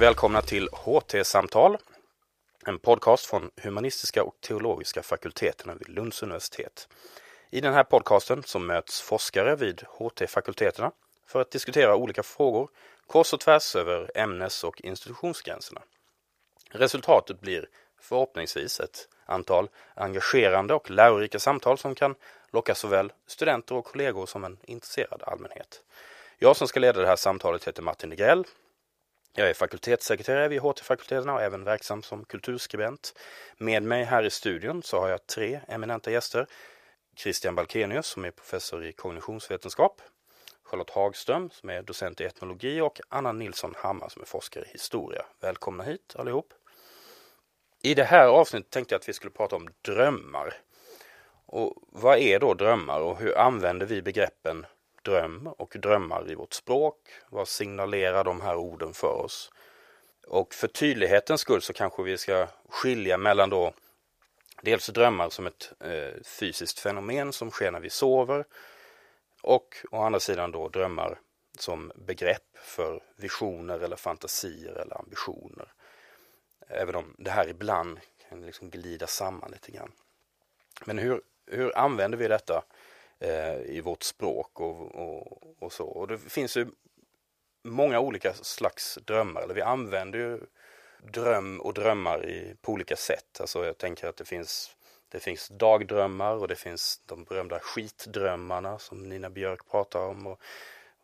Välkomna till HT-samtal, en podcast från humanistiska och teologiska fakulteterna vid Lunds universitet. I den här podcasten så möts forskare vid HT-fakulteterna för att diskutera olika frågor kors och tvärs över ämnes och institutionsgränserna. Resultatet blir förhoppningsvis ett antal engagerande och lärorika samtal som kan locka såväl studenter och kollegor som en intresserad allmänhet. Jag som ska leda det här samtalet heter Martin Degrell. Jag är fakultetssekreterare vid HT-fakulteterna och även verksam som kulturskribent. Med mig här i studion så har jag tre eminenta gäster. Christian Balkenius som är professor i kognitionsvetenskap. Charlotte Hagström som är docent i etnologi och Anna Nilsson Hammar som är forskare i historia. Välkomna hit allihop! I det här avsnittet tänkte jag att vi skulle prata om drömmar. Och vad är då drömmar och hur använder vi begreppen dröm och drömmar i vårt språk? Vad signalerar de här orden för oss? Och för tydlighetens skull så kanske vi ska skilja mellan då dels drömmar som ett eh, fysiskt fenomen som sker när vi sover och å andra sidan då drömmar som begrepp för visioner eller fantasier eller ambitioner. Även om det här ibland kan liksom glida samman lite grann. Men hur, hur använder vi detta eh, Eh, i vårt språk och, och, och, så? Och det finns ju många olika slags drömmar. Eller vi använder ju dröm och drömmar i, på olika sätt. Alltså jag tänker att det finns, det finns dagdrömmar och det finns de berömda skitdrömmarna som Nina Björk pratar om. Och,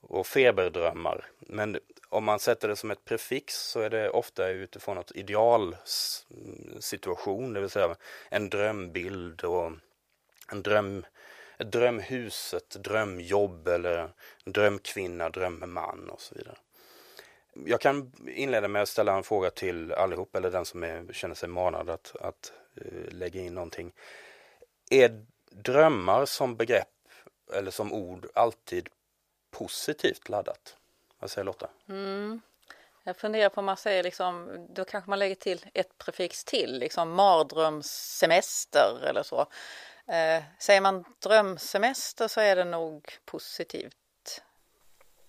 och feberdrömmar. Men om man sätter det som ett prefix så är det ofta utifrån ett idealsituation, det vill säga en drömbild och en dröm, ett drömhus, ett drömjobb eller en drömkvinna, drömman och så vidare. Jag kan inleda med att ställa en fråga till allihop eller den som är, känner sig manad att, att uh, lägga in någonting. Är drömmar som begrepp eller som ord alltid positivt laddat? Vad säger Lotta? Mm. Jag funderar på om man säger liksom, då kanske man lägger till ett prefix till, liksom mardrömssemester eller så. Eh, säger man drömsemester så är det nog positivt.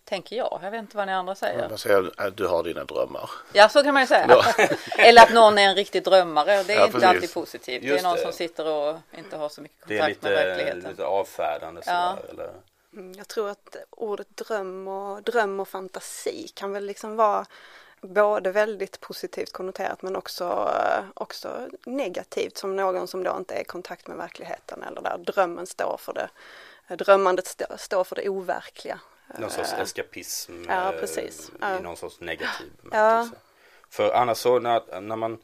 Tänker jag. Jag vet inte vad ni andra säger. Man säger att du har dina drömmar. Ja, så kan man ju säga. Ja. eller att någon är en riktig drömmare. Det är ja, inte precis. alltid positivt. Just det är någon det. som sitter och inte har så mycket kontakt lite, med verkligheten. Det är lite avfärdande sådär, ja. eller? Mm, jag tror att ordet dröm och, dröm och fantasi kan väl liksom vara både väldigt positivt konnoterat men också, också negativt som någon som då inte är i kontakt med verkligheten eller där drömmen står för det, drömmandet står för det overkliga. Någon sorts eh, eskapism ja, precis. i någon sorts negativ. Ja. För annars så när, när man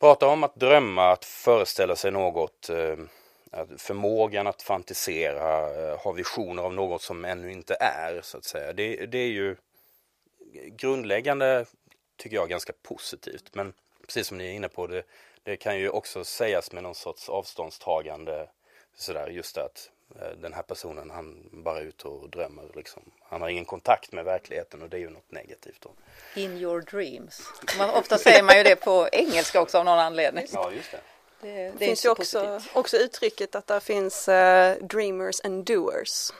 pratar om att drömma, att föreställa sig något eh, förmågan att fantisera, eh, ha visioner av något som ännu inte är så att säga. Det, det är ju grundläggande tycker jag ganska positivt. Men precis som ni är inne på, det, det kan ju också sägas med någon sorts avståndstagande. Sådär just att eh, den här personen han bara är ute och drömmer liksom. Han har ingen kontakt med verkligheten och det är ju något negativt då. In your dreams. Man, ofta säger man ju det på engelska också av någon anledning. Ja, just det. Det, det finns ju också, också uttrycket att det finns uh, dreamers and doers.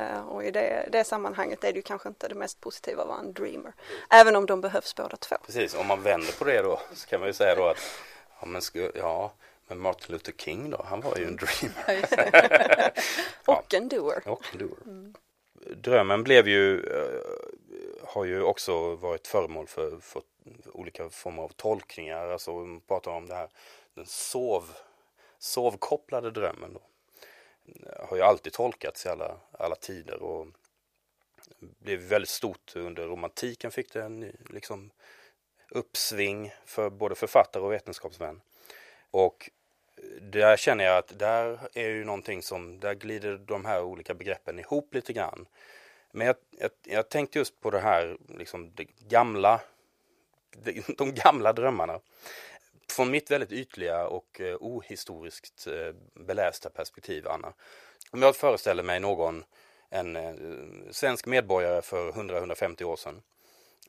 Uh, och i det, det sammanhanget är det ju kanske inte det mest positiva att vara en dreamer. Även om de behövs båda två. Precis, om man vänder på det då så kan man ju säga då att ja, men, sku, ja, men Martin Luther King då, han var ju en dreamer. och en doer. Och en doer. Mm. Drömmen blev ju, uh, har ju också varit föremål för, för olika former av tolkningar. Alltså man pratar om det här den sov, sovkopplade drömmen då, har ju alltid tolkats i alla, alla tider och blev väldigt stort under romantiken fick det en liksom uppsving för både författare och vetenskapsmän. Och där känner jag att där är ju någonting som, där glider de här olika begreppen ihop lite grann. Men jag, jag, jag tänkte just på det här, liksom det gamla, de, de gamla drömmarna från mitt väldigt ytliga och eh, ohistoriskt eh, belästa perspektiv, Anna. Om jag föreställer mig någon, en eh, svensk medborgare för 100-150 år sedan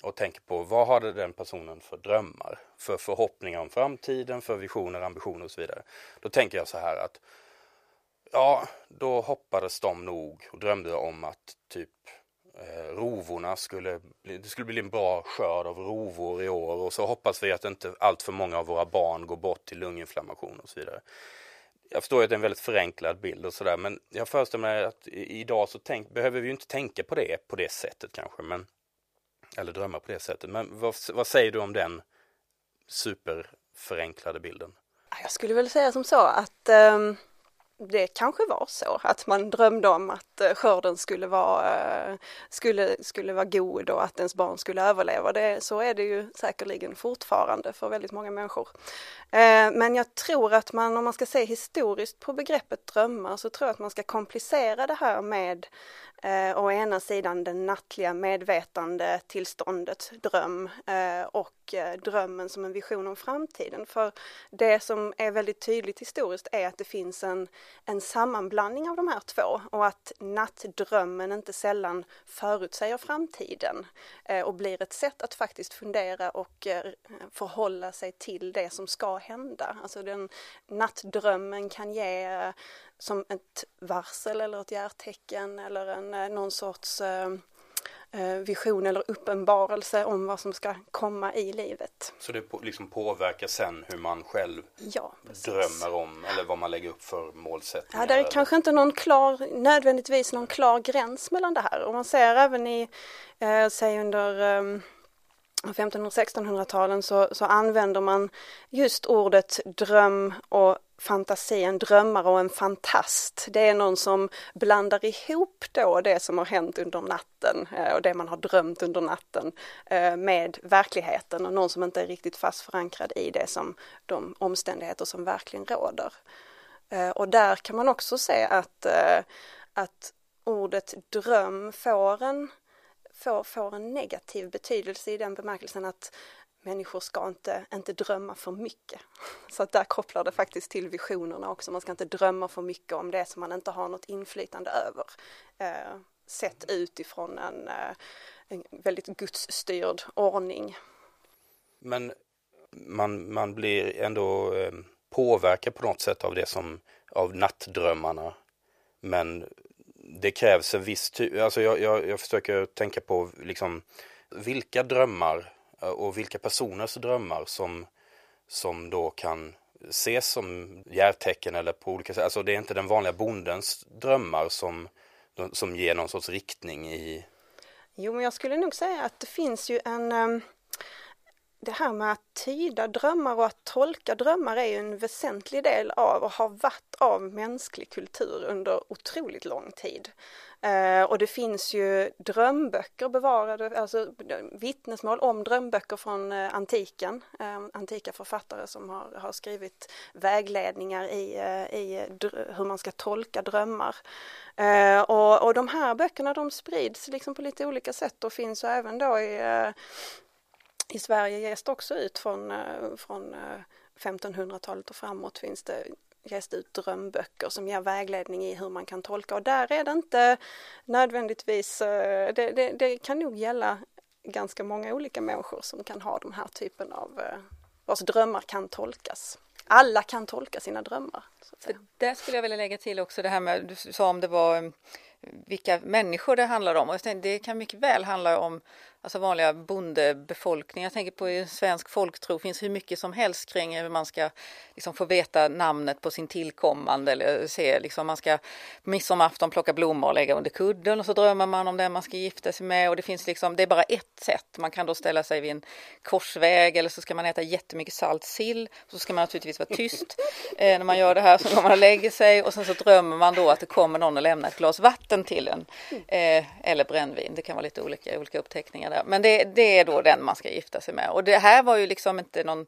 och tänker på vad hade den personen för drömmar, för förhoppningar om framtiden, för visioner, ambitioner och så vidare. Då tänker jag så här att ja, då hoppades de nog och drömde om att typ Eh, rovorna skulle bli, det skulle bli en bra skörd av rovor i år och så hoppas vi att inte allt för många av våra barn går bort till lunginflammation och så vidare. Jag förstår att det är en väldigt förenklad bild och sådär men jag föreställer mig att idag så tänk, behöver vi ju inte tänka på det på det sättet kanske men eller drömma på det sättet. Men vad, vad säger du om den superförenklade bilden? Jag skulle väl säga som så att um det kanske var så att man drömde om att eh, skörden skulle vara, eh, skulle, skulle vara god och att ens barn skulle överleva. Det, så är det ju säkerligen fortfarande för väldigt många människor. Eh, men jag tror att man, om man ska se historiskt på begreppet drömmar, så tror jag att man ska komplicera det här med eh, å ena sidan det nattliga medvetande tillståndet dröm eh, och eh, drömmen som en vision om framtiden. För det som är väldigt tydligt historiskt är att det finns en, en sammanblandning av de här två och att nattdrömmen inte sällan förutsäger framtiden eh, och blir ett sätt att faktiskt fundera och eh, förhålla sig till det som ska hända. Alltså den nattdrömmen kan ge eh, som ett varsel eller ett hjärtecken eller en, eh, någon sorts eh, eh, vision eller uppenbarelse om vad som ska komma i livet. Så det liksom påverkar sen hur man själv ja, drömmer om eller vad man lägger upp för målsättningar? Ja, det är eller? kanske inte någon klar, nödvändigtvis någon klar gräns mellan det här och man ser även i, eh, säg under eh, 1500 och 1600-talen så, så använder man just ordet dröm och fantasi, en drömmare och en fantast. Det är någon som blandar ihop då det som har hänt under natten eh, och det man har drömt under natten eh, med verkligheten och någon som inte är riktigt fast förankrad i det som de omständigheter som verkligen råder. Eh, och där kan man också se att, att ordet dröm får en får, får en negativ betydelse i den bemärkelsen att människor ska inte, inte drömma för mycket. Så att där kopplar det faktiskt till visionerna också. Man ska inte drömma för mycket om det som man inte har något inflytande över. Eh, sett utifrån en, eh, en väldigt gudsstyrd ordning. Men man, man blir ändå eh, påverkad på något sätt av det som, av nattdrömmarna. Men det krävs en viss alltså jag, jag, jag försöker tänka på liksom vilka drömmar och vilka personers drömmar som, som då kan ses som järtecken eller på olika sätt. Alltså det är inte den vanliga bondens drömmar som, som ger någon sorts riktning i... Jo, men jag skulle nog säga att det finns ju en ehm, det här med att tyda drömmar och att tolka drömmar är ju en väsentlig del av och har varit av mänsklig kultur under otroligt lång tid. Eh, och det finns ju drömböcker bevarade, alltså vittnesmål om drömböcker från eh, antiken, eh, antika författare som har, har skrivit vägledningar i, eh, i hur man ska tolka drömmar. Eh, och, och de här böckerna de sprids liksom på lite olika sätt och finns även då i eh, i Sverige ges det också ut från, eh, från 1500-talet eh, och framåt finns det ges ut drömböcker som ger vägledning i hur man kan tolka och där är det inte nödvändigtvis, eh, det, det, det kan nog gälla ganska många olika människor som kan ha de här typen av, vars drömmar kan tolkas. Alla kan tolka sina drömmar. Där skulle jag vilja lägga till också det här med, du sa om det var vilka människor det handlar om. Och det kan mycket väl handla om alltså vanliga bondebefolkningar. Jag tänker på svensk folktro finns hur mycket som helst kring hur man ska liksom få veta namnet på sin tillkommande eller se liksom man ska på midsommarafton plocka blommor och lägga under kudden och så drömmer man om den man ska gifta sig med och det finns liksom, det är bara ett sätt. Man kan då ställa sig vid en korsväg eller så ska man äta jättemycket salt sill så ska man naturligtvis vara tyst eh, när man gör det här så går man och lägger sig och sen så drömmer man då att det kommer någon och lämnar ett glas vatten till en eh, eller brännvin. Det kan vara lite olika, olika uppteckningar där. Men det, det är då den man ska gifta sig med. Och det här var ju liksom inte någon,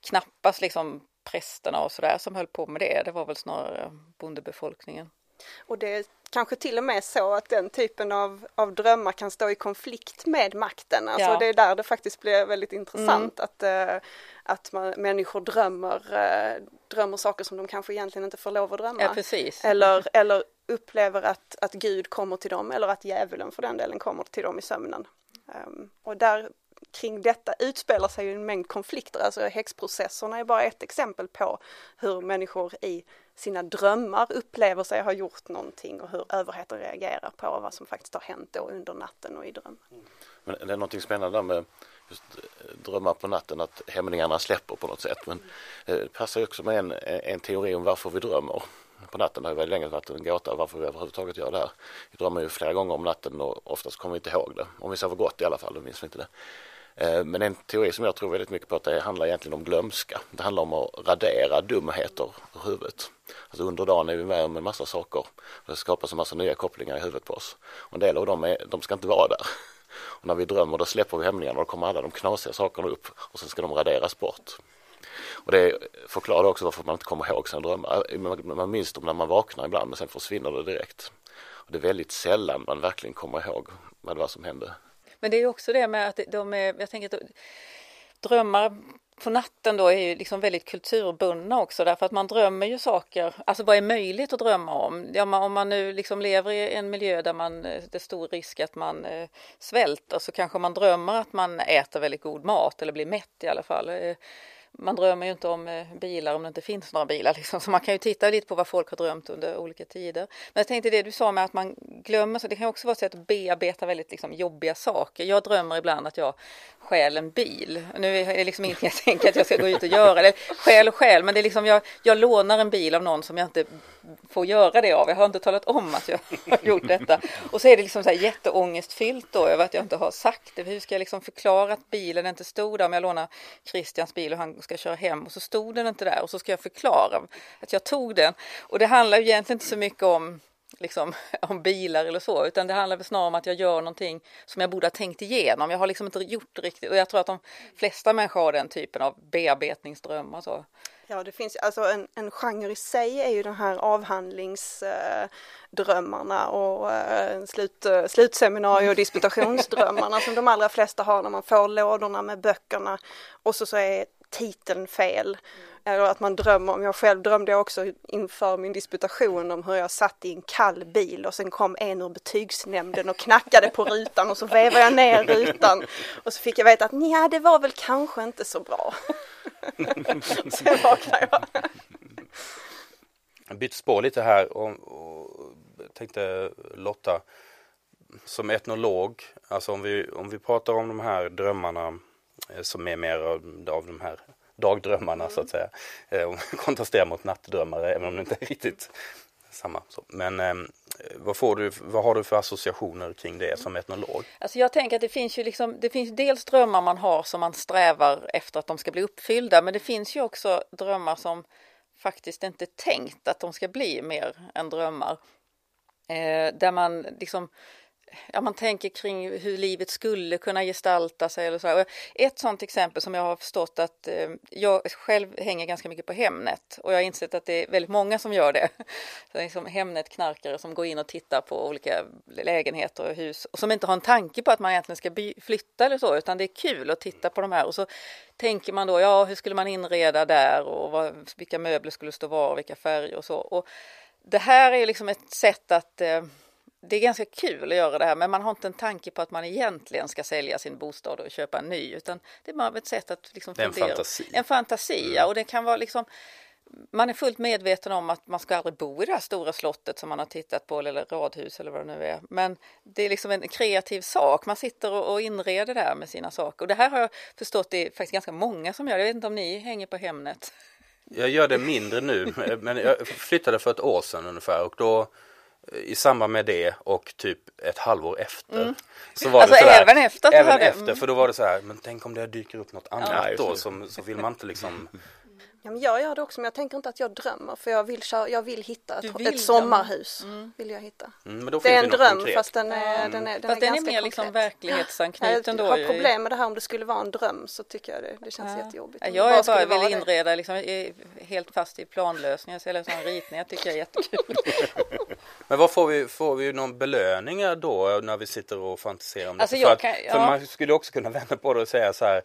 knappast liksom prästerna och sådär som höll på med det. Det var väl snarare bondebefolkningen. Och det är kanske till och med så att den typen av, av drömmar kan stå i konflikt med makten. Alltså ja. det är där det faktiskt blir väldigt intressant mm. att, uh, att man, människor drömmer, uh, drömmer saker som de kanske egentligen inte får lov att drömma. Ja, precis. Eller, eller upplever att, att Gud kommer till dem eller att djävulen för den delen kommer till dem i sömnen. Um, och där kring detta utspelar sig en mängd konflikter, alltså häxprocesserna är bara ett exempel på hur människor i sina drömmar upplever sig ha gjort någonting och hur överheten reagerar på vad som faktiskt har hänt då under natten och i drömmen. Mm. Men det är någonting spännande där med just eh, drömmar på natten att hämningarna släpper på något sätt. Men eh, det passar också med en, en teori om varför vi drömmer på natten. Det har väldigt länge varit en gåta varför vi överhuvudtaget gör det här. Vi drömmer ju flera gånger om natten och oftast kommer vi inte ihåg det. Om vi sover gott i alla fall, då minns vi inte det. Eh, men en teori som jag tror väldigt mycket på att det handlar egentligen om glömska. Det handlar om att radera dumheter ur huvudet. Alltså under dagen är vi med om en massa saker. Det skapas en massa nya kopplingar i huvudet på oss. Och en del av dem är, de ska inte vara där. Och när vi drömmer då släpper vi hämningarna och då kommer alla de knasiga sakerna upp och sen ska de raderas bort. Och det förklarar också varför man inte kommer ihåg sina drömmar. Man minns dem när man vaknar ibland men sen försvinner det direkt. Och det är väldigt sällan man verkligen kommer ihåg vad det var som hände. Men det är också det med att de är, jag tänker att drömmar på natten då är ju liksom väldigt kulturbundna också därför att man drömmer ju saker, alltså vad är möjligt att drömma om? Ja, man, om man nu liksom lever i en miljö där man, det är stor risk att man eh, svälter så kanske man drömmer att man äter väldigt god mat eller blir mätt i alla fall. Eh, man drömmer ju inte om eh, bilar om det inte finns några bilar. Liksom. Så man kan ju titta lite på vad folk har drömt under olika tider. Men jag tänkte det du sa med att man glömmer, så det kan också vara ett sätt att bearbeta väldigt liksom, jobbiga saker. Jag drömmer ibland att jag stjäl en bil. Nu är det liksom ingenting jag tänker att jag ska gå ut och göra. Eller stjäl och stjäl, men det är liksom jag, jag lånar en bil av någon som jag inte får göra det av. Jag har inte talat om att jag har gjort detta. Och så är det liksom så här jätteångestfyllt då över att jag inte har sagt det. Hur ska jag liksom förklara att bilen inte stod där om jag lånar Christians bil och han och ska köra hem och så stod den inte där och så ska jag förklara att jag tog den. Och det handlar ju egentligen inte så mycket om liksom, om bilar eller så, utan det handlar väl snarare om att jag gör någonting som jag borde ha tänkt igenom. Jag har liksom inte gjort riktigt och jag tror att de flesta människor har den typen av bearbetningsdrömmar. Så. Ja, det finns alltså en, en genre i sig är ju de här avhandlingsdrömmarna och eh, slut, eh, slutseminarier och disputationsdrömmarna som de allra flesta har när man får lådorna med böckerna och så, så är titeln fel. Eller att man drömmer om, jag själv drömde också inför min disputation om hur jag satt i en kall bil och sen kom en ur betygsnämnden och knackade på rutan och så vevade jag ner rutan och så fick jag veta att nej, det var väl kanske inte så bra. sen vaknade jag. Jag bytte spår lite här och, och tänkte Lotta, som etnolog, alltså om vi, om vi pratar om de här drömmarna eh, som är mer av, av de här dagdrömmarna mm. så att säga. Eh, kontrasterar mot nattdrömmar även om det inte är riktigt samma. Så. Men eh, vad, får du, vad har du för associationer kring det som etnolog? Alltså jag tänker att det finns ju liksom, det finns dels drömmar man har som man strävar efter att de ska bli uppfyllda men det finns ju också drömmar som faktiskt inte är tänkt att de ska bli mer än drömmar. Eh, där man liksom ja, man tänker kring hur livet skulle kunna gestalta sig. Eller så. Ett sådant exempel som jag har förstått att eh, jag själv hänger ganska mycket på Hemnet och jag har insett att det är väldigt många som gör det. Så det är liksom Hemnet-knarkare som går in och tittar på olika lägenheter och hus och som inte har en tanke på att man egentligen ska flytta eller så utan det är kul att titta på de här och så tänker man då, ja hur skulle man inreda där och vad, vilka möbler skulle stå var och vilka färger och så. Och det här är liksom ett sätt att eh, det är ganska kul att göra det här men man har inte en tanke på att man egentligen ska sälja sin bostad och köpa en ny utan det är bara ett sätt att liksom det är en fantasi. En fantasi mm. ja, och det kan vara liksom man är fullt medveten om att man ska aldrig bo i det här stora slottet som man har tittat på eller radhus eller vad det nu är. Men det är liksom en kreativ sak. Man sitter och inreder där med sina saker. Och det här har jag förstått det är faktiskt ganska många som gör. Jag vet inte om ni hänger på Hemnet? Jag gör det mindre nu, men jag flyttade för ett år sedan ungefär och då i samband med det och typ ett halvår efter. Mm. Så var alltså det sådär, även efter? Även efter, för då var det så här, men tänk om det dyker upp något annat ja, då som, så vill man inte liksom Ja, men jag gör det också men jag tänker inte att jag drömmer för jag vill, jag vill hitta ett, vill ett sommarhus. Mm. Vill jag hitta. Mm, det är en dröm konkret. fast den är, mm. den är, den fast är den ganska är mer liksom verklighetsanknuten då. Jag har problem med det här om det skulle vara en dröm så tycker jag det, det känns ja. jättejobbigt. Ja, jag bara vill inreda liksom, helt fast i planlösningar eller sådana ritningar tycker jag är jättekul. men vad får vi, får vi någon belöningar då när vi sitter och fantiserar om det? Alltså, för, att, kan, ja. för man skulle också kunna vända på det och säga så här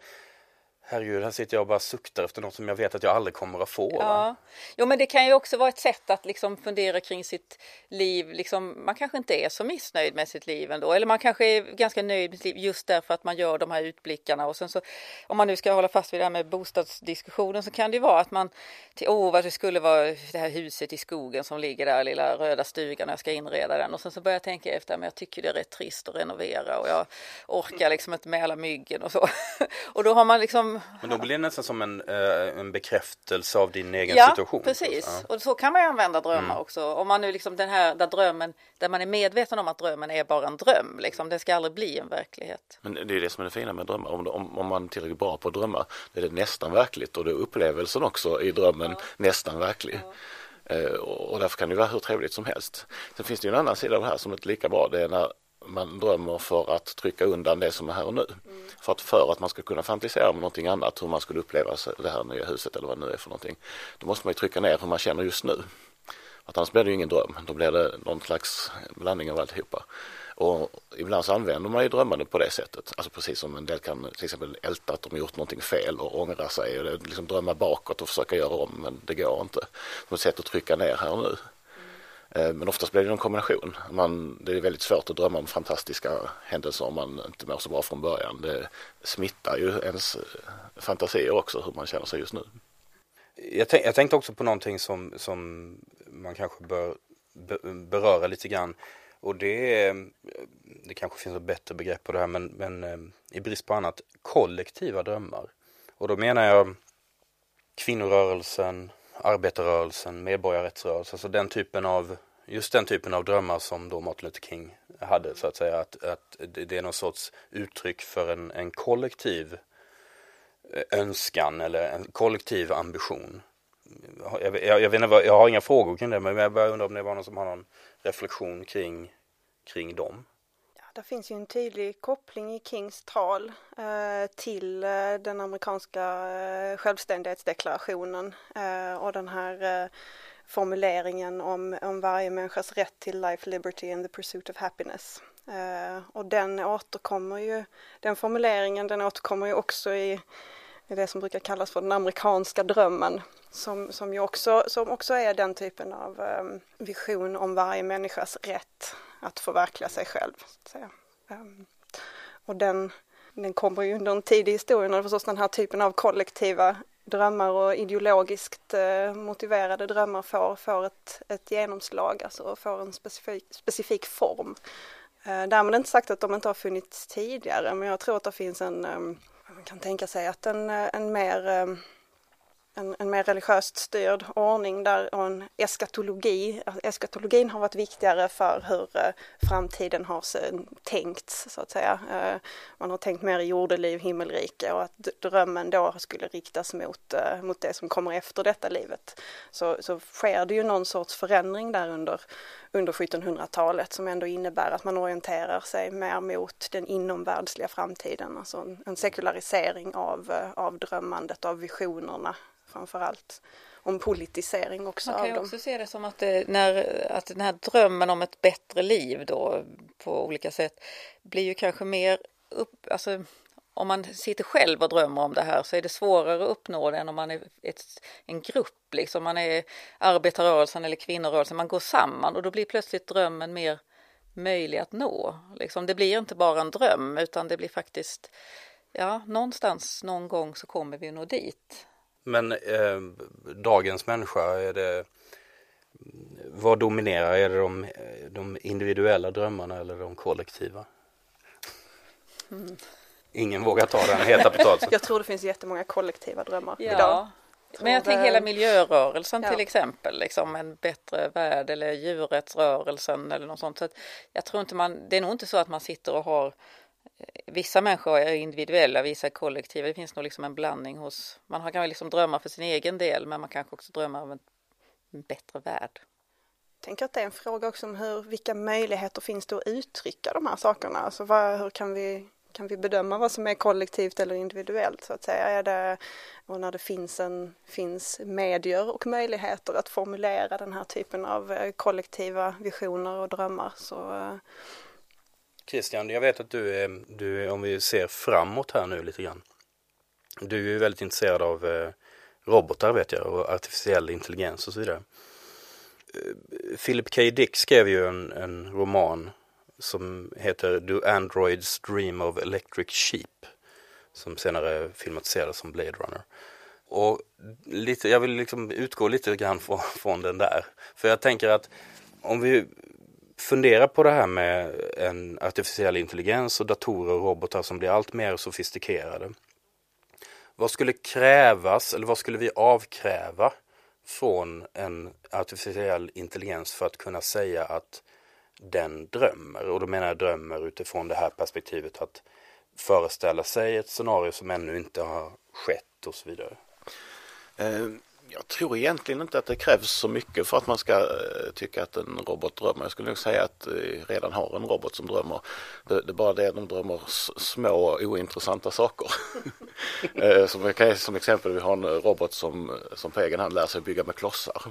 Herregud, här sitter jag och bara suktar efter något som jag vet att jag aldrig kommer att få. Ja. Jo, men det kan ju också vara ett sätt att liksom fundera kring sitt liv. Liksom, man kanske inte är så missnöjd med sitt liv ändå, eller man kanske är ganska nöjd med sitt liv just därför att man gör de här utblickarna. Och sen så, om man nu ska hålla fast vid det här med bostadsdiskussionen så kan det ju vara att man till åh, vad det skulle vara det här huset i skogen som ligger där, lilla röda stugan, och jag ska inreda den. Och sen så börjar jag tänka efter, men jag tycker det är rätt trist att renovera och jag orkar liksom inte med alla myggen och så. och då har man liksom men då blir det nästan som en, eh, en bekräftelse av din egen ja, situation. Precis, ja. och så kan man ju använda drömmar Mm. också. Om man nu liksom den här där drömmen, där man är medveten om att drömmen är bara en dröm, liksom. det ska aldrig bli en verklighet. Men det är det som är det fina med drömmar. Om, om, om man är tillräckligt bra på att drömma, då är det nästan verkligt och då är upplevelsen också i drömmen nästan verklig. Eh, och, och därför kan det vara hur trevligt som helst. Sen finns det ju en annan sida av det här som är lika bra. Det är när man drömmer för att trycka undan det som är här och nu. För, att, för att man ska kunna fantisera om någonting annat, hur man skulle uppleva det här nya huset eller vad det nu är för någonting. Då måste man ju trycka ner hur man känner just nu. Att annars blir det ju ingen dröm, då blir det någon slags blandning av alltihopa. Och ibland så använder man ju drömmande på det sättet. Alltså precis som en del kan till exempel älta att de har gjort någonting fel och ångra sig och liksom drömma bakåt och försöka göra om men det går inte. Som ett sätt att trycka ner här och nu. Eh, men oftast blir det en kombination. Man, det är väldigt svårt att drömma om fantastiska händelser om man inte mår så bra från början. Det smittar ju ens eh, fantasier också hur man känner sig just nu. Jag, tänk, jag tänkte också på någonting som, som man kanske bör beröra lite grann. Och det är, eh, det kanske finns ett bättre begrepp på det här, men, men i brist på annat, kollektiva drömmar. Och då menar jag kvinnorörelsen, arbetarrörelsen, medborgarrättsrörelsen, alltså den typen av, just den typen av drömmar som då Martin Luther King hade så att säga, att, att det är någon sorts uttryck för en, en kollektiv eh, önskan eller en kollektiv ambition. Jag, jag, jag, vet inte jag har inga frågor kring det men jag bara undrar om det var någon som har någon reflektion kring, kring dem. Ja, det finns ju en tydlig koppling i Kings tal eh, till eh, den amerikanska eh, självständighetsdeklarationen eh, och den här eh, formuleringen om, om varje människas rätt till life, liberty and the pursuit of happiness. Uh, och den återkommer ju, den formuleringen den återkommer ju också i, i det som brukar kallas för den amerikanska drömmen som, som ju också, som också är den typen av um, vision om varje människas rätt att förverkliga sig själv. Så att säga. Ehm, och den, den kommer ju under en tid i historien och förstås den här typen av kollektiva drömmar och ideologiskt eh, motiverade drömmar får, får ett, ett genomslag, alltså får en specifik, specifik form. Eh, därmed inte sagt att de inte har funnits tidigare, men jag tror att det finns en, eh, man kan tänka sig att en, eh, en mer eh, en, en mer religiöst styrd ordning där och en eskatologi. Eskatologin har varit viktigare för hur eh, framtiden har tänkts så att säga. Eh, man har tänkt mer i jordeliv, himmelrike och att drömmen då skulle riktas mot, eh, mot det som kommer efter detta livet. Så, så sker det ju någon sorts förändring där under, under 1700-talet som ändå innebär att man orienterar sig mer mot den inomvärldsliga framtiden, alltså en, en sekularisering av, av drömmandet, av visionerna framför allt. Om politisering också Man kan ju också se det som att, det, när, att den här drömmen om ett bättre liv då på olika sätt blir ju kanske mer upp, alltså om man sitter själv och drömmer om det här så är det svårare att uppnå det än om man är ett, en grupp, liksom man är arbetarrörelsen eller kvinnorörelsen, man går samman och då blir plötsligt drömmen mer möjlig att nå. Liksom, det blir inte bara en dröm utan det blir faktiskt, ja, någonstans någon gång så kommer vi att nå dit. Men eh, dagens människa, är det, vad dominerar? Är det de, de individuella drömmarna eller de kollektiva? Ingen vågar ta den heta potatisen. Jag tror det finns jättemånga kollektiva drömmar idag. Ja, men jag tänker hela miljörörelsen Ja. till exempel, liksom en bättre värld eller djurrättsrörelsen eller något sånt. Så att jag tror inte man, det är nog inte så att man sitter och har Vissa människor är individuella, vissa är kollektiva. Det finns nog liksom en blandning hos, man har- kan väl liksom drömma för sin egen del men man kanske också drömmer om en, en bättre värld. Tänker att det är en fråga också om hur, vilka möjligheter finns det att uttrycka de här sakerna? Alltså vad, hur kan vi, kan vi bedöma vad som är kollektivt eller individuellt så att säga? Är det, och när det finns, en, finns medier och möjligheter att formulera den här typen av eh, kollektiva visioner och drömmar så eh, Christian, jag vet att du är, du är, om vi ser framåt här nu lite grann, Du är ju väldigt intresserad av eh, robotar vet jag och artificiell intelligens och så vidare. Eh, Philip K. Dick skrev ju en, en roman som heter Do Androids Dream of Electric Sheep som senare filmatiserades som Blade Runner. Och lite, jag vill liksom utgå lite grann från, från den där. För jag tänker att om vi funderar på det här med en artificiell intelligens och datorer och robotar som blir allt mer sofistikerade. Vad skulle krävas eller vad skulle vi avkräva från en artificiell intelligens för att kunna säga att den drömmer? Och då menar jag drömmer utifrån det här perspektivet att föreställa sig ett scenario som ännu inte har skett och så vidare. Eh, Eh, jag tror egentligen inte att det krävs så mycket för att man ska eh, tycka att en robot drömmer. Jag skulle nog säga att vi redan har en robot som drömmer. Det, det är bara det att de drömmer små ointressanta saker. Eh, som, som exempel, vi har en robot som, som på egen hand lär sig bygga med klossar.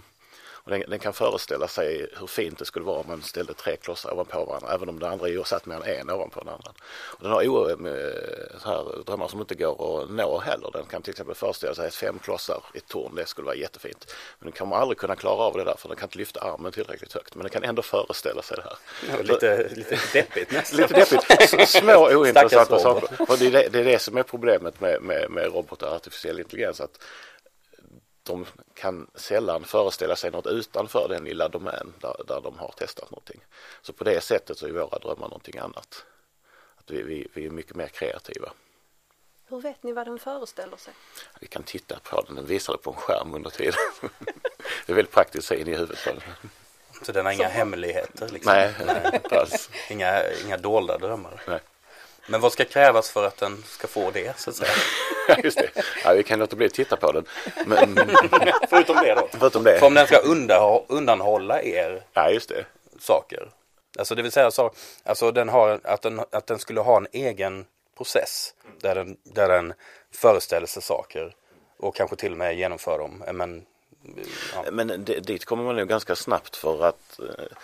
Den, den, kan föreställa sig hur fint det skulle vara om man ställde tre klossar ovanpå varandra, även om det andra djur satt än en ovanpå den andra. Och den har eh, så här, drömmar som inte går att nå heller. Den kan till exempel föreställa sig att fem klossar i ett torn, det skulle vara jättefint. Men den kommer aldrig kunna klara av det där för den kan inte lyfta armen tillräckligt högt. Men den kan ändå föreställa sig det här. Ja, lite, lite deppigt nästan. lite deppigt. Små ointressanta saker. Och det är det, det är det som är problemet med, med, med robotar och artificiell intelligens. Att de kan sällan föreställa sig något utanför den lilla domän där, där de har testat någonting. Så på det sättet så är våra drömmar någonting annat. Att vi, vi, vi är mycket mer kreativa. Hur vet ni vad den föreställer sig? Vi kan titta på den, den visar det på en skärm under tiden. det är väldigt praktiskt in i huvudet på den. Så den har inga Så. hemligheter? Liksom. Nej, nej alls. inga, inga dolda drömmar? Nej. Men vad ska krävas för att den ska få det så att säga? Just det. Ja, vi kan låta bli att titta på den. Men... förutom det då? Förutom det. För om den ska undanhålla er ja, just det. saker. Alltså det vill säga så, alltså den har, att, den, att den skulle ha en egen process där den, där den föreställer sig saker och kanske till och med genomför dem. Men, ja. Men dit kommer man nog ganska snabbt för att eh,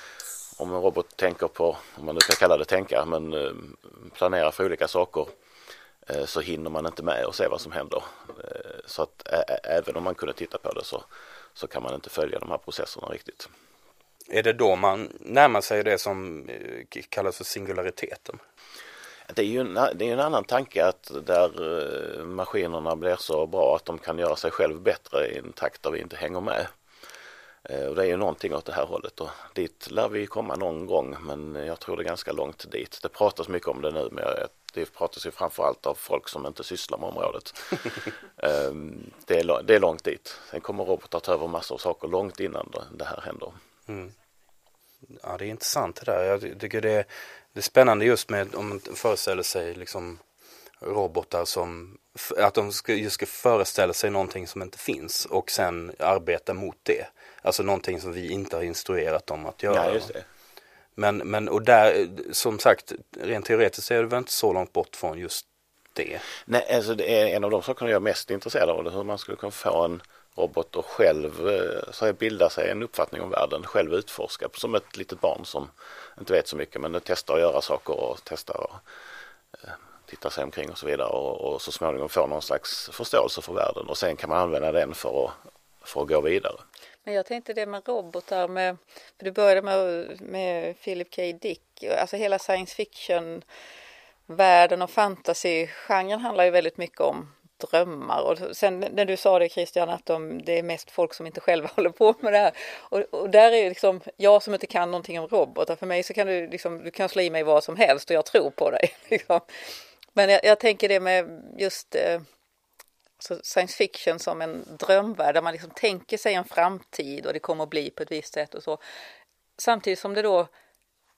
om en robot tänker på, om man nu ska kalla det tänka, men eh, planerar för olika saker eh, så hinner man inte med och se vad som händer. Eh, så att även om man kunde titta på det så, så kan man inte följa de här processerna riktigt. Är det då man närmar sig det som kallas för singulariteten? Det är ju en, det är en annan tanke att där maskinerna blir så bra att de kan göra sig själv bättre i en takt där vi inte hänger med. Eh, och det är ju någonting åt det här hållet och dit lär vi komma någon gång men jag tror det är ganska långt dit. Det pratas mycket om det nu men det pratas ju framförallt av folk som inte sysslar med området. Ehm, det, är, det är långt dit. Sen kommer robotar ta över massor av saker långt innan det här händer. Mm. Ja det är intressant det där. Jag tycker det är, det är spännande just med om man föreställer sig liksom robotar som att de ska, just ska föreställa sig någonting som inte finns och sen arbeta mot det. Alltså någonting som vi inte har instruerat dem att göra. Ja, just det. Men, men och där, som sagt, rent teoretiskt är det väl inte så långt bort från just det. Nej, alltså det är en av de sakerna jag är mest intresserad av, hur man skulle kunna få en robot att själv eh, så här, bilda sig en uppfattning om världen, själv utforska som ett litet barn som inte vet så mycket men testar att göra saker och testar att eh, titta sig omkring och så vidare och, och så småningom få någon slags förståelse för världen och sen kan man använda den för att, för att gå vidare. Men jag tänkte det med robotar, med, för du började med, med Philip K. Dick, alltså hela science fiction världen och fantasygenren handlar ju väldigt mycket om drömmar och sen när du sa det Christian att de, det är mest folk som inte själva håller på med det här och, och där är liksom jag som inte kan någonting om robotar för mig så kan du liksom du kan slå i mig vad som helst och jag tror på dig liksom. men jag, jag tänker det med just eh, så science fiction som en drömvärld där man liksom tänker sig en framtid och det kommer att bli på ett visst sätt och så. Samtidigt som det då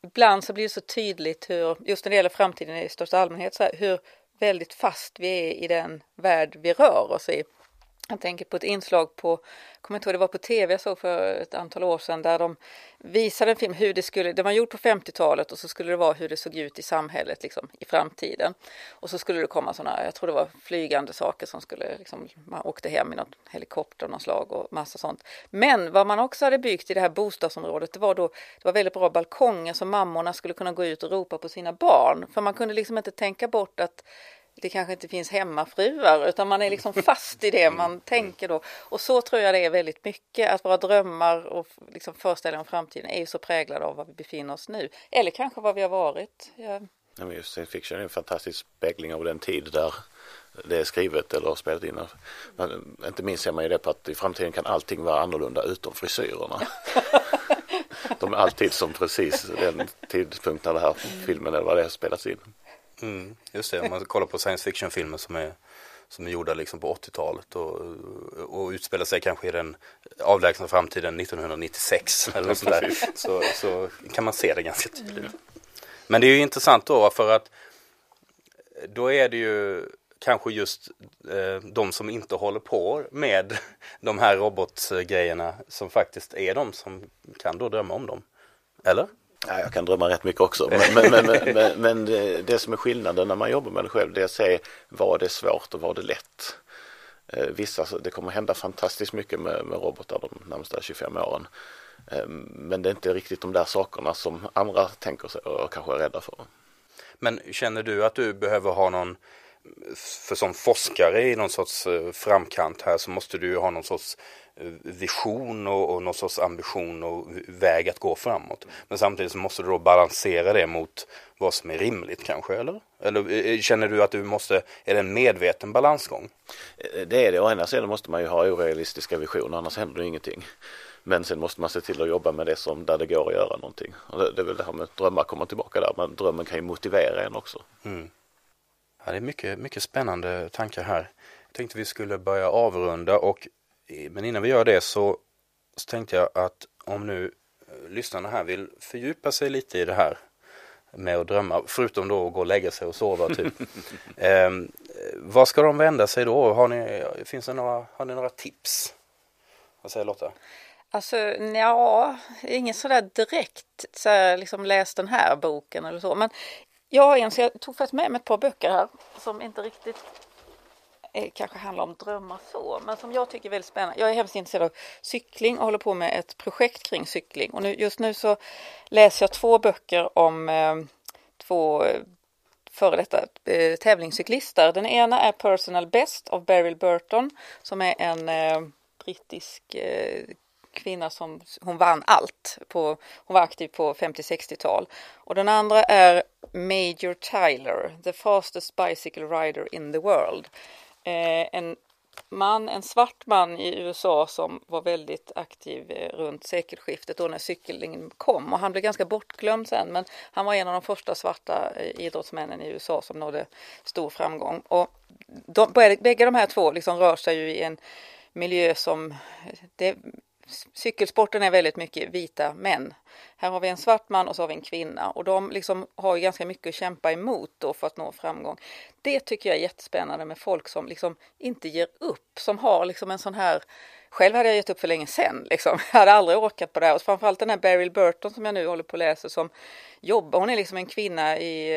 ibland så blir det så tydligt hur, just när det gäller framtiden i största allmänhet, så här, hur väldigt fast vi är i den värld vi rör oss i. Jag tänker på ett inslag på, kommer inte ihåg, det var på tv jag såg för ett antal år sedan där de visade en film hur det skulle, det var gjort på 50-talet och så skulle det vara hur det såg ut i samhället liksom i framtiden. Och så skulle det komma sådana, jag tror det var flygande saker som skulle, liksom, man åkte hem i något helikopter av något slag och massa sånt. Men vad man också hade byggt i det här bostadsområdet, det var då, det var väldigt bra balkonger så mammorna skulle kunna gå ut och ropa på sina barn. För man kunde liksom inte tänka bort att det kanske inte finns hemmafruar utan man är liksom fast i det man tänker då. Och så tror jag det är väldigt mycket att våra drömmar och liksom föreställningar om framtiden är ju så präglade av var vi befinner oss nu. Eller kanske var vi har varit. Ja. Ja, men just science fiction är en fantastisk spegling av den tid där det är skrivet eller spelat in. Men, inte minst ser man ju det på att i framtiden kan allting vara annorlunda utom frisyrerna. De är alltid som precis den tidpunkt när den här filmen eller vad det är spelats in. Mm, just det, om man kollar på science fiction-filmer som är, som är gjorda liksom på 80-talet och, och utspelar sig kanske i den avlägsna framtiden 1996 eller sådär, så, så kan man se det ganska tydligt. Men det är ju intressant då för att då är det ju kanske just eh, de som inte håller på med de här robotgrejerna som faktiskt är de som kan då drömma om dem. Eller? Ja, jag kan drömma rätt mycket också. Men, men, men, men, men det, det, som är skillnaden när man jobbar med det själv det är att se vad det är svårt och vad det är lätt. Eh, vissa, det kommer hända fantastiskt mycket med, med robotar de närmsta 25 åren. Eh, men det är inte riktigt de där sakerna som andra tänker sig och kanske är rädda för. Men känner du att du behöver ha någon för som forskare i någon sorts eh, framkant här så måste du ju ha någon sorts vision och, och någon sorts ambition och väg att gå framåt. Men samtidigt så måste du då balansera det mot vad som är rimligt kanske, eller? Eller eh, känner du att du måste, är det en medveten balansgång? Det är det, å ena sidan måste man ju ha orealistiska visioner, annars händer det ingenting. Men sen måste man se till att jobba med det som där det går att göra någonting. Och det, det är väl det här med drömmar kommer tillbaka där, men drömmen kan ju motivera en också. Mm. Ja, det är mycket, mycket spännande tankar här. Jag tänkte vi skulle börja avrunda och men innan vi gör det så, så tänkte jag att om nu eh, lyssnarna här vill fördjupa sig lite i det här med att drömma, förutom då att gå och lägga sig och sova typ. eh, vad ska de vända sig då? Har ni, finns det några, har ni några tips? Vad säger Lotta? Alltså ja, inget sådär direkt så här, liksom läs den här boken eller så. Men jag har en, så jag tog faktiskt med mig ett par böcker här som inte riktigt eh, kanske handlar om drömmar så, men som jag tycker är väldigt spännande. Jag är hemskt intresserad av cykling och håller på med ett projekt kring cykling. Och nu, just nu så läser jag två böcker om eh, två eh, före detta eh, tävlingscyklister. Den ena är Personal Best av Beryl Burton som är en eh, brittisk eh, kvinna som hon vann allt. På, hon var aktiv på 50-60-tal. Och den andra är Major Tyler, the fastest bicycle rider in the world. Eh, en man, en svart man i USA som var väldigt aktiv eh, runt sekelskiftet då när cyklingen kom. Och han blev ganska bortglömd sen men han var en av de första svarta eh, idrottsmännen i USA som nådde stor framgång. Och de, bägge de här två liksom rör sig ju i en miljö som eh, det cykelsporten är väldigt mycket vita män. Här har vi en svart man och så har vi en kvinna och de liksom har ju ganska mycket att kämpa emot då för att nå framgång. Det tycker jag är jättespännande med folk som liksom inte ger upp, som har liksom en sån här själv hade jag gett upp för länge sedan. Liksom. Jag hade aldrig orkat på det här. Och framförallt den här Beryl Burton som jag nu håller på att läsa som jobbar. Hon är liksom en kvinna i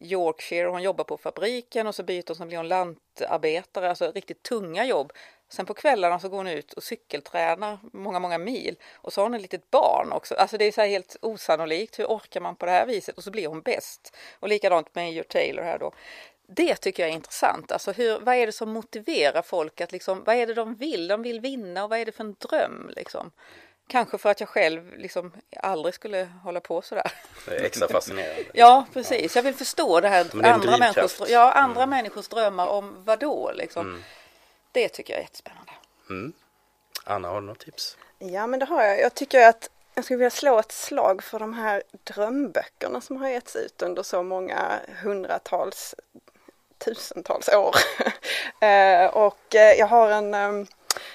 Yorkshire Yorkshire. Hon jobbar på fabriken och så byter hon så blir hon lantarbetare. Alltså riktigt tunga jobb. Sen på kvällarna så går hon ut och cykeltränar många, många mil. Och så har hon ett litet barn också. Alltså det är så här helt osannolikt. Hur orkar man på det här viset? Och så blir hon bäst. Och likadant med Your Taylor här då. Det tycker jag är intressant. Alltså hur, vad är det som motiverar folk att liksom, vad är det de vill? De vill vinna och vad är det för en dröm liksom? Kanske för att jag själv liksom aldrig skulle hålla på sådär. Det är extra fascinerande. ja, precis. Jag vill förstå det här. Det andra, människors, ja, andra mm. människors drömmar om vad då liksom. Mm. Det tycker jag är jättespännande. Mm. Anna, har du något tips? Ja, men det har jag. Jag tycker att jag skulle vilja slå ett slag för de här drömböckerna som har getts ut under så många hundratals, tusentals år. Eh, och eh, jag har en ehm,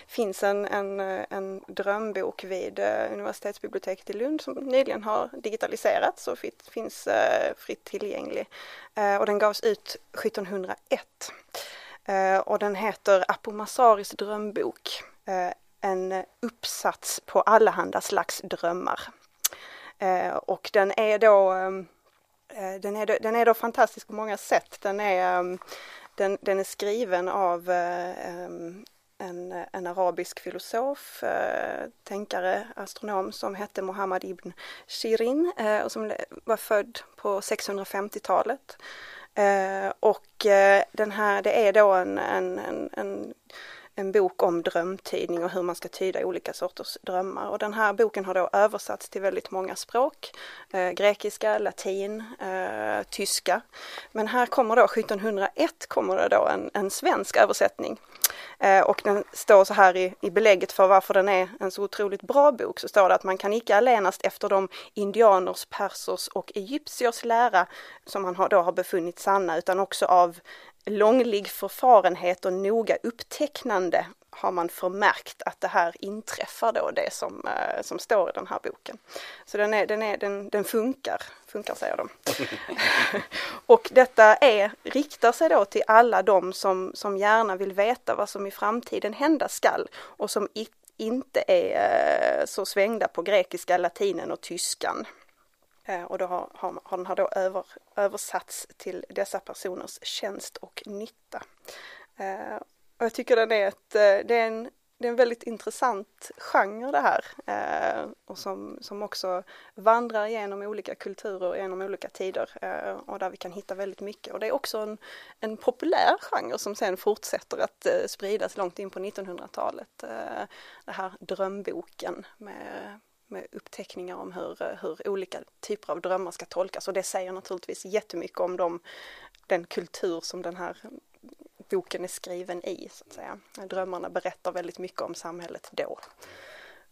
finns en, en, en drömbok vid eh, universitetsbiblioteket i Lund som nyligen har digitaliserats och finns fritt tillgänglig. Och den gavs ut 1701. Eh, och den heter Apomasaris drömbok. Eh, en uppsats på allehanda slags drömmar. Eh, och den är då ehm, den är, då, den är då fantastisk på många sätt. Den är, ehm, den, den är skriven av ehm, en, en arabisk filosof, tänkare, astronom som hette Muhammad ibn Shirin och som var född på 650-talet. Eh, och eh, den här, det är då en, en, en, en en bok om drömtydning och hur man ska tyda olika sorters drömmar. Och den här boken har då översatts till väldigt många språk. Eh, grekiska, latin, eh, tyska. Men här kommer då 1701 kommer det då en, en svensk översättning. Eh, och den står så här i, i belägget för varför den är en så otroligt bra bok så står det att man kan icke allenast efter de indianers, persers och egyptiers lära som man har, då har befunnit sanna utan också av långlig förfarenhet och noga upptecknande har man förmärkt att det här inträffar då det som, eh, som står i den här boken. Så den, är, den, är, den, den funkar, funkar säger de. och detta är, riktar sig då till alla de som, som gärna vill veta vad som i framtiden hända skall och som i, inte är eh, så svängda på grekiska, latinen och tyskan. Eh, och då har, har, har den här då över, översatts till dessa personers tjänst och nytta. Eh, och jag tycker den är ett, eh, det är en, det är en väldigt intressant genre det här eh, och som, som också vandrar genom olika kulturer, genom olika tider eh, och där vi kan hitta väldigt mycket. Och det är också en, en populär genre som sen fortsätter att eh, spridas långt in på 1900-talet. Eh, det här drömboken med, med uppteckningar om hur, hur olika typer av drömmar ska tolkas och det säger naturligtvis jättemycket om dem, den kultur som den här boken är skriven i. så att säga. Drömmarna berättar väldigt mycket om samhället då.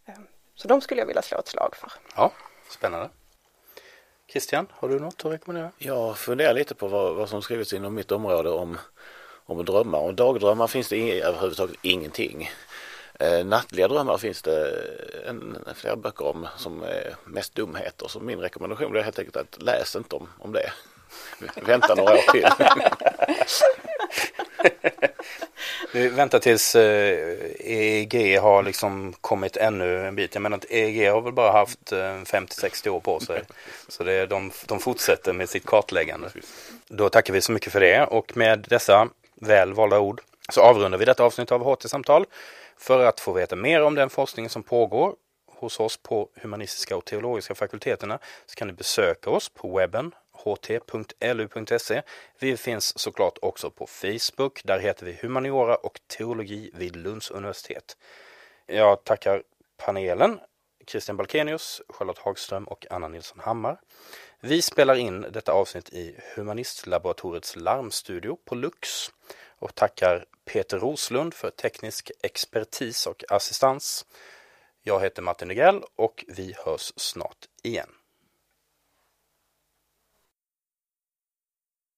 Ehm, så de skulle jag vilja slå ett slag för. Ja, spännande. Christian, har du något att rekommendera? Jag funderar lite på vad, vad som skrivits inom mitt område om, om drömmar. Och dagdrömmar finns det överhuvudtaget ingenting. Eh, nattliga drömmar finns det en, flera böcker om som är mest dumheter. Så min rekommendation är helt enkelt att läs inte om, om det. Vänta några år till. Vi väntar tills EEG eh, har liksom kommit ännu en bit. Jag menar att EEG har väl bara haft 50-60 eh, år på sig. Så det är, de, de fortsätter med sitt kartläggande. Då tackar vi så mycket för det och med dessa väl valda ord så avrundar vi detta avsnitt av HT-samtal. För att få veta mer om den forskning som pågår hos oss på humanistiska och teologiska fakulteterna så kan ni besöka oss på webben ht.lu.se. Vi finns såklart också på Facebook. Där heter vi Humaniora och teologi vid Lunds universitet. Jag tackar panelen Christian Balkenius, Charlotte Hagström och Anna Nilsson Hammar. Vi spelar in detta avsnitt i Humanistlaboratoriets larmstudio på Lux och tackar Peter Roslund för teknisk expertis och assistans. Jag heter Martin Negrell och vi hörs snart igen.